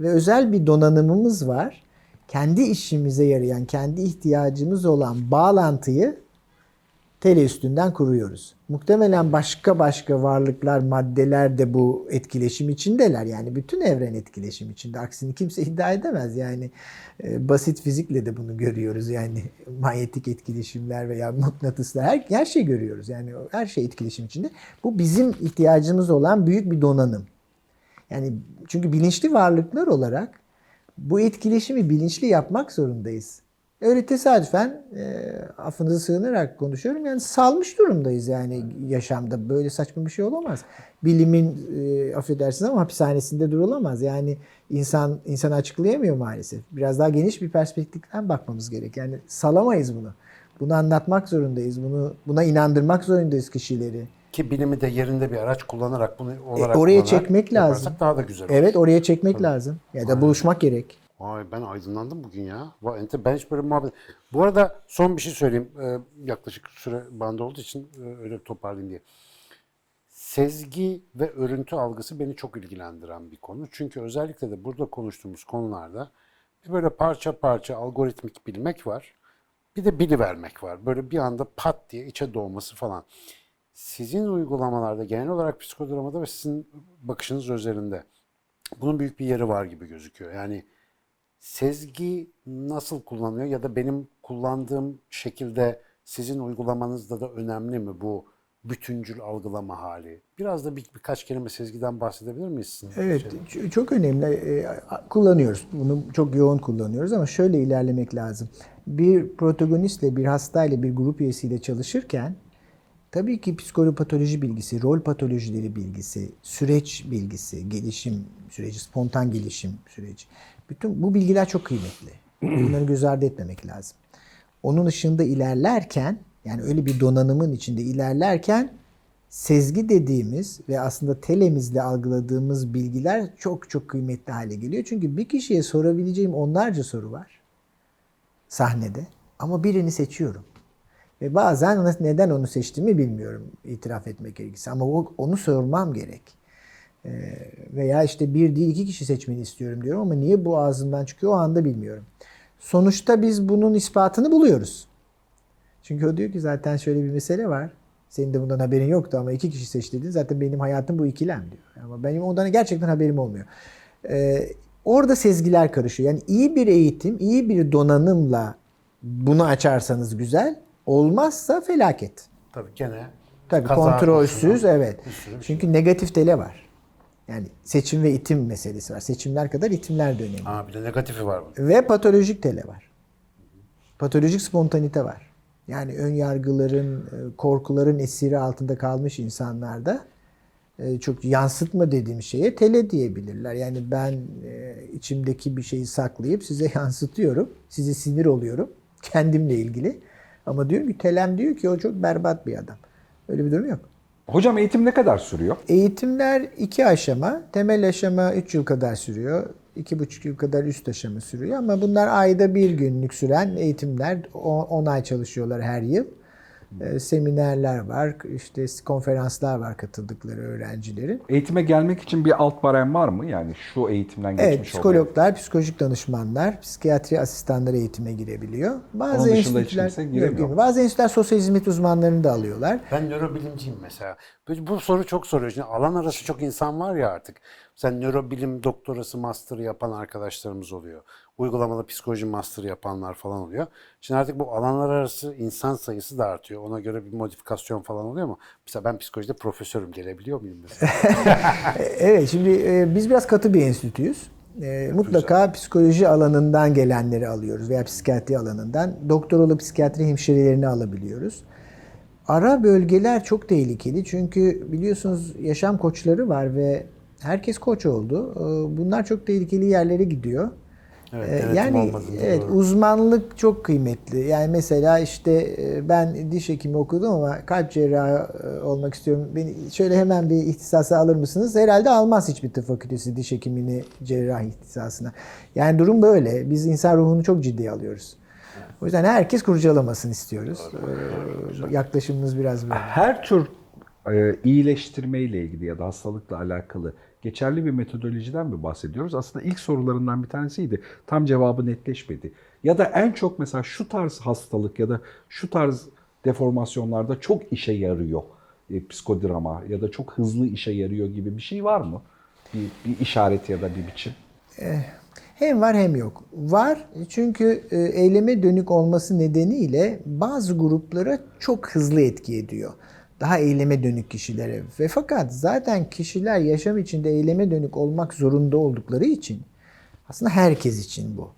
ve özel bir donanımımız var. Kendi işimize yarayan, kendi ihtiyacımız olan bağlantıyı tele üstünden kuruyoruz. Muhtemelen başka başka varlıklar, maddeler de bu etkileşim içindeler. Yani bütün evren etkileşim içinde. Aksini kimse iddia edemez. Yani e, basit fizikle de bunu görüyoruz. Yani manyetik etkileşimler veya mıknatıslar her, her şey görüyoruz. Yani her şey etkileşim içinde. Bu bizim ihtiyacımız olan büyük bir donanım. Yani çünkü bilinçli varlıklar olarak bu etkileşimi bilinçli yapmak zorundayız. Öyle tesadüfen e, affınıza sığınarak konuşuyorum. Yani salmış durumdayız yani yaşamda. Böyle saçma bir şey olamaz. Bilimin e, affedersiniz ama hapishanesinde durulamaz. Yani insan insanı açıklayamıyor maalesef. Biraz daha geniş bir perspektiften bakmamız gerek. Yani salamayız bunu. Bunu anlatmak zorundayız. Bunu buna inandırmak zorundayız kişileri. Ki bilimi de yerinde bir araç kullanarak bunu olarak E, oraya çekmek lazım. daha da güzel olur. Evet oraya çekmek lazım. Ya da buluşmak gerek. Vay ben aydınlandım bugün ya. Vay, ente- Ben hiç muhabbet... Bu arada son bir şey söyleyeyim. Ee, yaklaşık süre bandı olduğu için e, öyle toparlayayım diye. sezgi ve örüntü algısı beni çok ilgilendiren bir konu. Çünkü özellikle de burada konuştuğumuz konularda bir böyle parça parça algoritmik bilmek var. Bir de bilivermek var. Böyle bir anda pat diye içe doğması falan. Sizin uygulamalarda genel olarak psikodramada ve sizin bakışınız üzerinde bunun büyük bir yeri var gibi gözüküyor. Yani sezgi nasıl kullanılıyor ya da benim kullandığım şekilde sizin uygulamanızda da önemli mi bu bütüncül algılama hali? Biraz da bir, birkaç kelime sezgiden bahsedebilir miyiz? sizin Evet, şeyden? çok önemli. Ee, Kullanıyoruz. Bunu çok yoğun kullanıyoruz ama şöyle ilerlemek lazım. Bir protagonistle, bir hastayla, bir grup üyesiyle çalışırken tabii ki psikopatoloji bilgisi, rol patolojileri bilgisi, süreç bilgisi, gelişim süreci, spontan gelişim süreci. Bütün bu bilgiler çok kıymetli. Bunları göz ardı etmemek lazım. Onun ışığında ilerlerken, yani öyle bir donanımın içinde ilerlerken sezgi dediğimiz ve aslında telemizle algıladığımız bilgiler çok çok kıymetli hale geliyor. Çünkü bir kişiye sorabileceğim onlarca soru var sahnede ama birini seçiyorum. Ve bazen neden onu seçtiğimi bilmiyorum itiraf etmek gerekirse ama onu sormam gerek. Ee, veya işte bir değil iki kişi seçmeni istiyorum diyorum ama niye bu ağzımdan çıkıyor o anda bilmiyorum. Sonuçta biz bunun ispatını buluyoruz. Çünkü o diyor ki zaten şöyle bir mesele var. Senin de bundan haberin yoktu ama iki kişi seç dedin. Zaten benim hayatım bu ikilem diyor. Ama benim ondan gerçekten haberim olmuyor. Ee, orada sezgiler karışıyor. Yani iyi bir eğitim, iyi bir donanımla bunu açarsanız güzel. Olmazsa felaket. Tabii gene Tabii kaza kontrolsüz evet. bir şey. Çünkü negatif tele var. Yani seçim ve itim meselesi var. Seçimler kadar itimler de önemli. Ha, bir de negatifi var bunun. Ve patolojik tele var. Patolojik spontanite var. Yani ön yargıların, e, korkuların esiri altında kalmış insanlarda e, çok yansıtma dediğim şeye tele diyebilirler. Yani ben e, içimdeki bir şeyi saklayıp size yansıtıyorum. Size sinir oluyorum. Kendimle ilgili. Ama diyorum ki telem diyor ki o çok berbat bir adam. Öyle bir durum yok. Hocam eğitim ne kadar sürüyor? Eğitimler iki aşama. Temel aşama 3 yıl kadar sürüyor. iki buçuk yıl kadar üst aşama sürüyor. Ama bunlar ayda bir günlük süren eğitimler. 10 ay çalışıyorlar her yıl. Ee, seminerler var, işte konferanslar var katıldıkları öğrencilerin. Eğitime gelmek için bir alt barem var mı? Yani şu eğitimden geçmiş Evet, olmayan. psikologlar, psikolojik danışmanlar, psikiyatri asistanları eğitime girebiliyor. Bazı Onun dışında hiç enstitüler, kimse Yok, giremiyor. girmiyor. bazı enstitüler sosyal hizmet uzmanlarını da alıyorlar. Ben nörobilimciyim mesela. Bu, bu soru çok soruyor. Şimdi alan arası çok insan var ya artık. Sen nörobilim doktorası master yapan arkadaşlarımız oluyor. Uygulamalı psikoloji master yapanlar falan oluyor. Şimdi artık bu alanlar arası insan sayısı da artıyor. Ona göre bir modifikasyon falan oluyor mu? Mesela ben psikolojide profesörüm gelebiliyor muyum mesela? Evet, şimdi e, biz biraz katı bir enstitüyüz. E, mutlaka psikoloji alanından gelenleri alıyoruz veya psikiyatri alanından. Doktoralı psikiyatri hemşirelerini alabiliyoruz. Ara bölgeler çok tehlikeli çünkü biliyorsunuz yaşam koçları var ve herkes koç oldu. E, Bunlar çok tehlikeli yerlere gidiyor. Evet, E, denetim yani evet doğru. uzmanlık çok kıymetli. Yani mesela işte e, ben diş hekimi okudum ama kalp cerrahı e, olmak istiyorum. Beni şöyle hemen bir ihtisasa alır mısınız? Herhalde almaz hiçbir tıp fakültesi diş hekimini cerrah ihtisasına. Yani durum böyle. Biz insan ruhunu çok ciddiye alıyoruz. O yüzden herkes kurcalamasını istiyoruz. Ee, Yaklaşımımız biraz böyle. Her tür e, iyileştirme ile ilgili ya da hastalıkla alakalı geçerli bir metodolojiden mi bahsediyoruz? Aslında ilk sorularından bir tanesiydi. Tam cevabı netleşmedi. Ya da en çok mesela şu tarz hastalık ya da şu tarz deformasyonlarda çok işe yarıyor e, psikodrama ya da çok hızlı işe yarıyor gibi bir şey var mı? Bir, bir işaret ya da bir biçim. Hem var hem yok. Var çünkü e, eyleme dönük olması nedeniyle bazı gruplara çok hızlı etki ediyor. Daha eyleme dönük kişilere. Ve fakat zaten kişiler yaşam içinde eyleme dönük olmak zorunda oldukları için aslında herkes için bu.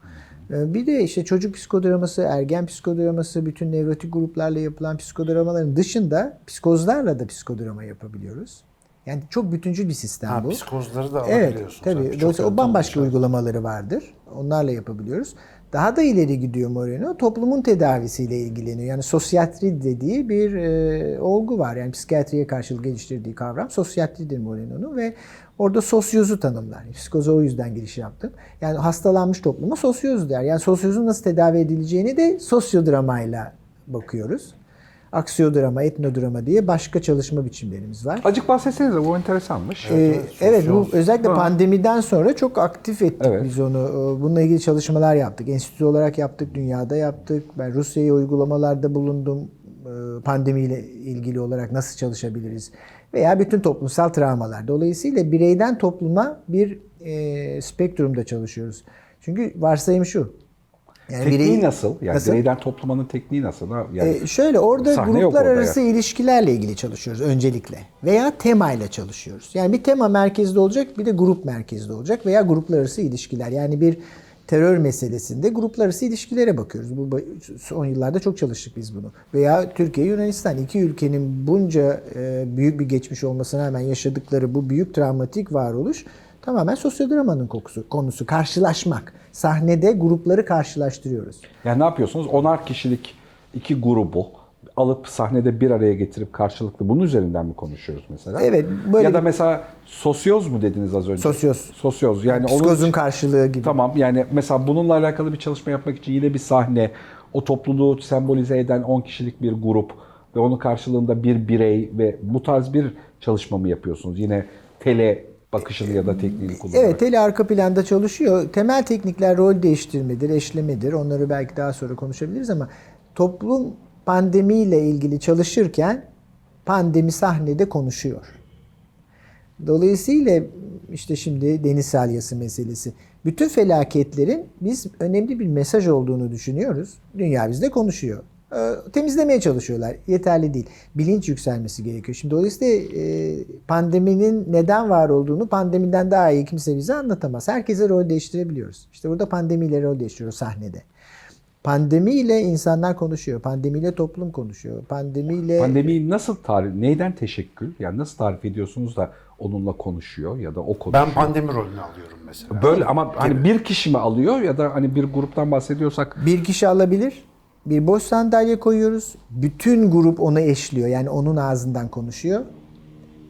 E, Bir de işte çocuk psikodraması, ergen psikodraması, bütün nevrotik gruplarla yapılan psikodramaların dışında psikozlarla da psikodrama yapabiliyoruz. Yani çok bütüncül bir sistem ha, bu. psikozları da Evet, alabiliyorsun. tabii. Dolayısıyla o bambaşka uygulamaları vardır. Onlarla yapabiliyoruz. Daha da ileri gidiyor Moreno. Toplumun tedavisiyle ilgileniyor. Yani sosyatri dediği bir e, olgu var. Yani psikiyatriye karşılık geliştirdiği kavram sosyatridir Moreno'nun ve orada sosyozu tanımlar. Psikoza o yüzden giriş yaptım. Yani hastalanmış topluma sosyoz der. Yani sosyozun nasıl tedavi edileceğini de sosyodramayla bakıyoruz. Aksiyodrama, etnodrama diye başka çalışma biçimlerimiz var. Acık bahsetsenize bu enteresanmış. Ee, evet, evet bu özellikle Ha. pandemiden sonra çok aktif ettik Evet. biz onu. Ee, Bununla ilgili çalışmalar yaptık. Enstitü olarak yaptık, dünyada yaptık. Ben Rusya'ya uygulamalarda bulundum. Ee, Pandemiyle ilgili olarak nasıl çalışabiliriz? Veya bütün toplumsal travmalar. Dolayısıyla bireyden topluma bir e, spektrumda çalışıyoruz. Çünkü varsayım şu. Yani Tekniği bireyi- nasıl? Yani Nasıl? bireyden toplamanın tekniği nasıl? Yani Ee, şöyle orada gruplar orada arası ilişkilerle ilgili çalışıyoruz öncelikle. Veya temayla çalışıyoruz. Yani bir tema merkezde olacak bir de grup merkezde olacak veya gruplar arası ilişkiler. Yani bir terör meselesinde gruplar arası ilişkilere bakıyoruz. Bu son yıllarda çok çalıştık biz bunu. Veya Türkiye Yunanistan iki ülkenin bunca e, büyük bir geçmiş olmasına rağmen yaşadıkları bu büyük travmatik varoluş tamamen sosyodramanın kokusu, konusu karşılaşmak. Sahnede grupları karşılaştırıyoruz. Yani ne yapıyorsunuz? Onar kişilik iki grubu alıp sahnede bir araya getirip karşılıklı bunun üzerinden mi konuşuyoruz mesela? Evet, böyle ya da bir- mesela sosyoz mu dediniz az önce? Sosyoz. Sosyoz. Yani Psikozun onun karşılığı gibi. Tamam yani mesela bununla alakalı bir çalışma yapmak için yine bir sahne, o topluluğu sembolize eden 10 kişilik bir grup ve onun karşılığında bir birey ve bu tarz bir çalışma mı yapıyorsunuz? Yine tele bakışını ya da tekniğini kullanarak. Evet, tele arka planda çalışıyor. Temel teknikler rol değiştirmedir, eşlemedir. Onları belki daha sonra konuşabiliriz ama toplum pandemiyle ilgili çalışırken pandemi sahnede konuşuyor. Dolayısıyla işte şimdi deniz salyası meselesi. Bütün felaketlerin biz önemli bir mesaj olduğunu düşünüyoruz. Dünya bizde konuşuyor. Ee, Temizlemeye çalışıyorlar. Yeterli değil. Bilinç yükselmesi gerekiyor. Şimdi dolayısıyla e, pandeminin neden var olduğunu pandemiden daha iyi kimse bize anlatamaz. Herkese rol değiştirebiliyoruz. İşte burada pandemiyle rol değiştiriyoruz sahnede. Pandemiyle insanlar konuşuyor. Pandemiyle toplum konuşuyor. Pandemiyle Pandemiyi nasıl tarif, neyden teşekkül? Yani nasıl tarif ediyorsunuz da onunla konuşuyor ya da o konuşuyor? Ben pandemi rolünü alıyorum mesela. Böyle ama hani bir kişi mi alıyor ya da hani bir gruptan bahsediyorsak Bir kişi alabilir. Bir boş sandalye koyuyoruz. Bütün grup onu eşliyor. Yani onun ağzından konuşuyor.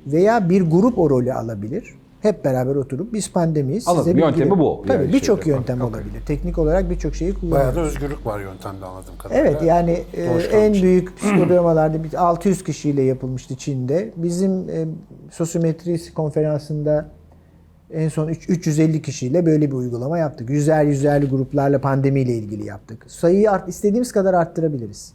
Veya bir grup o rolü alabilir. Hep beraber oturup biz pandemiyiz. Anladım. Size Yöntemi bilgi- bu. Tabii Yani birçok şeyde. yöntem Okey. olabilir. Teknik olarak birçok şeyi Bayağı kullanıyoruz. da özgürlük var yöntemde anladığım kadarıyla. Evet yani e, Doğuştan en bir şey. büyük psikodramalarda bir 600 kişiyle yapılmıştı Çin'de. Bizim e, sosyometri konferansında en son üç- 350 kişiyle böyle bir uygulama yaptık. Yüzer yüzerli gruplarla pandemiyle ilgili yaptık. Sayıyı art, istediğimiz kadar arttırabiliriz.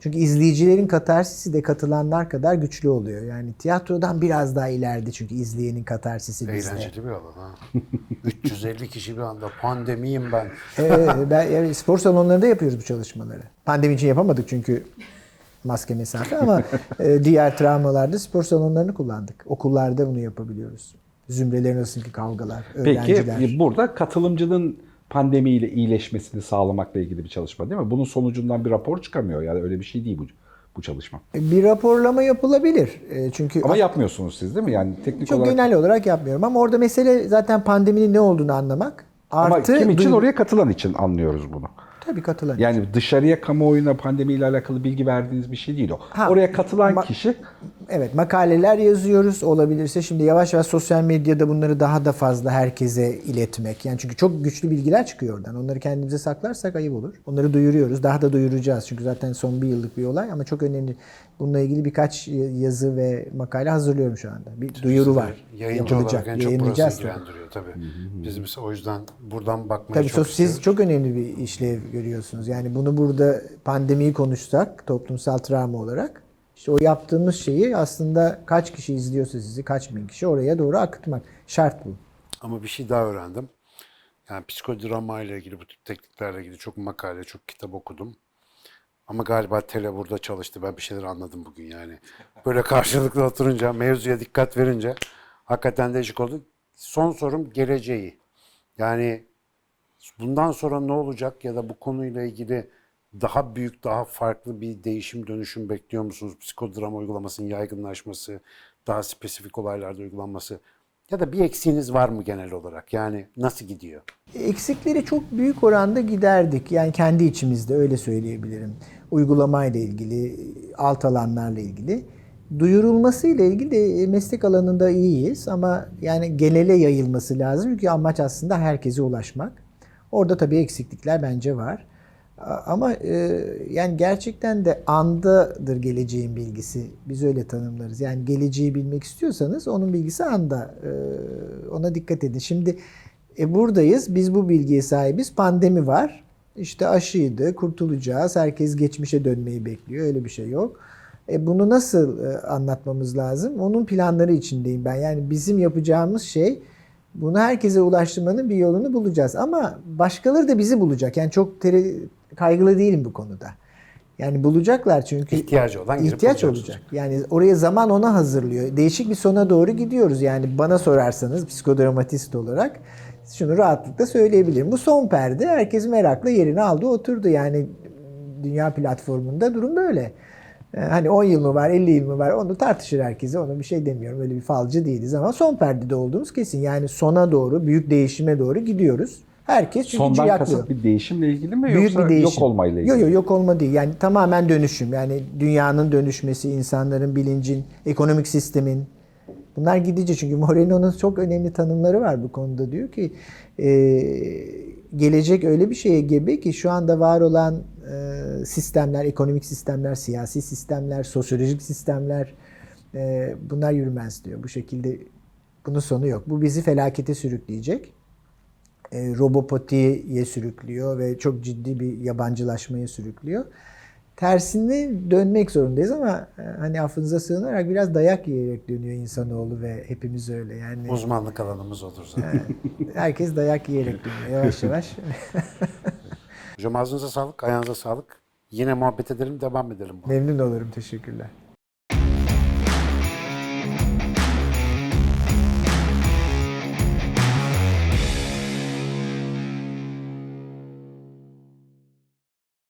Çünkü izleyicilerin katarsisi de katılanlar kadar güçlü oluyor. Yani tiyatrodan biraz daha ileride çünkü izleyenin katarsisi bizde. Eğlenceli bir alan ha. 350 kişi bir anda pandemiyim ben. Evet, ben yani spor salonlarında yapıyoruz bu çalışmaları. Pandemi için yapamadık çünkü maske mesafe ama e, diğer travmalarda spor salonlarını kullandık. Okullarda bunu yapabiliyoruz. Zümrelerin arasındaki kavgalar, Peki öğrenciler. e, burada katılımcının pandemiyle iyileşmesini sağlamakla ilgili bir çalışma değil mi? Bunun sonucundan bir rapor çıkamıyor. Yani öyle bir şey değil bu bu çalışma. Bir raporlama yapılabilir. E, Çünkü Ama yapmıyorsunuz siz değil mi? Yani teknik çok olarak. genel olarak yapmıyorum ama orada mesele zaten pandeminin ne olduğunu anlamak. Ama Artı kim için oraya katılan için anlıyoruz bunu. Tabii katılan. Yani dışarıya kamuoyuna pandemiyle alakalı bilgi verdiğiniz bir şey değil o. Ha, oraya katılan kişi Evet makaleler yazıyoruz olabilirse şimdi yavaş yavaş sosyal medyada bunları daha da fazla herkese iletmek. Yani çünkü çok güçlü bilgiler çıkıyor oradan. Onları kendimize saklarsak ayıp olur. Onları duyuruyoruz. Daha da duyuracağız. Çünkü zaten son bir yıllık bir olay ama çok önemli. Bununla ilgili birkaç yazı ve makale hazırlıyorum şu anda. Bir duyuru var. Yayıncı Yapılacak. olarak en çok burası Yayınlayacağız tabii. ilgilendiriyor tabii. Biz mesela o yüzden buradan bakmaya Tabii çok siz istiyoruz. çok önemli bir işlev görüyorsunuz. Yani bunu burada pandemiyi konuşsak toplumsal travma olarak işte o yaptığımız şeyi aslında kaç kişi izliyorsa sizi kaç bin kişi oraya doğru akıtmak. Şart bu. Ama bir şey daha öğrendim. Yani psikodrama ile ilgili bu tip tekniklerle ilgili çok makale, çok kitap okudum. Ama galiba tele burada çalıştı. Ben bir şeyler anladım bugün yani. Böyle karşılıklı oturunca, mevzuya dikkat verince hakikaten değişik oldu. Son sorum geleceği. Yani bundan sonra ne olacak ya da bu konuyla ilgili daha büyük, daha farklı bir değişim, dönüşüm bekliyor musunuz? Psikodrama uygulamasının yaygınlaşması, daha spesifik olaylarda uygulanması ya da bir eksiğiniz var mı genel olarak? Yani nasıl gidiyor? Eksikleri çok büyük oranda giderdik. Yani kendi içimizde öyle söyleyebilirim. Uygulamayla ilgili, alt alanlarla ilgili. Duyurulması ile ilgili de meslek alanında iyiyiz ama yani genele yayılması lazım. Çünkü amaç aslında herkese ulaşmak. Orada tabii eksiklikler bence var. Ama e, yani gerçekten de andadır geleceğin bilgisi. Biz öyle tanımlarız. Yani geleceği bilmek istiyorsanız onun bilgisi anda. E, ona dikkat edin. Şimdi e, buradayız. Biz bu bilgiye sahibiz. Pandemi var. İşte aşıydı, kurtulacağız. Herkes geçmişe dönmeyi bekliyor. Öyle bir şey yok. E, bunu nasıl e, anlatmamız lazım? Onun planları içindeyim ben. Yani bizim yapacağımız şey bunu herkese ulaştırmanın bir yolunu bulacağız. Ama başkaları da bizi bulacak. Yani çok tere- kaygılı değilim bu konuda. Yani bulacaklar çünkü İhtiyacı olan ihtiyaç olacak. Yani oraya zaman ona hazırlıyor. Değişik bir sona doğru gidiyoruz. Yani bana sorarsanız psikodramatist olarak şunu rahatlıkla söyleyebilirim. Bu son perde herkes merakla yerini aldı oturdu. Yani dünya platformunda durum böyle. Ee, Hani 10 yıl mı var, 50 yıl mı var onu tartışır herkese. Ona bir şey demiyorum. Öyle bir falcı değiliz ama son perdede olduğumuz kesin. Yani sona doğru, büyük değişime doğru gidiyoruz. Herkes çünkü Sondan ciyaklıyor. kasıt bir değişimle ilgili mi Büyük yoksa bir değişim. yok olmayla ilgili? Yok yok yok olma değil. Yani tamamen dönüşüm. Yani dünyanın dönüşmesi, insanların bilincin, ekonomik sistemin. Bunlar gidici çünkü Moreno'nun çok önemli tanımları var bu konuda. Diyor ki e, gelecek öyle bir şeye gebe ki şu anda var olan e, sistemler, ekonomik sistemler, siyasi sistemler, sosyolojik sistemler e, bunlar yürümez diyor. Bu şekilde bunun sonu yok. Bu bizi felakete sürükleyecek e, robopotiye sürüklüyor ve çok ciddi bir yabancılaşmaya sürüklüyor. Tersine dönmek zorundayız ama e, hani affınıza sığınarak biraz dayak yiyerek dönüyor insanoğlu ve hepimiz öyle. Yani Uzmanlık alanımız odur zaten. herkes dayak yiyerek dönüyor yavaş yavaş. Hocam ağzınıza sağlık, ayağınıza sağlık. Yine muhabbet edelim, devam edelim. Memnun olurum. Teşekkürler.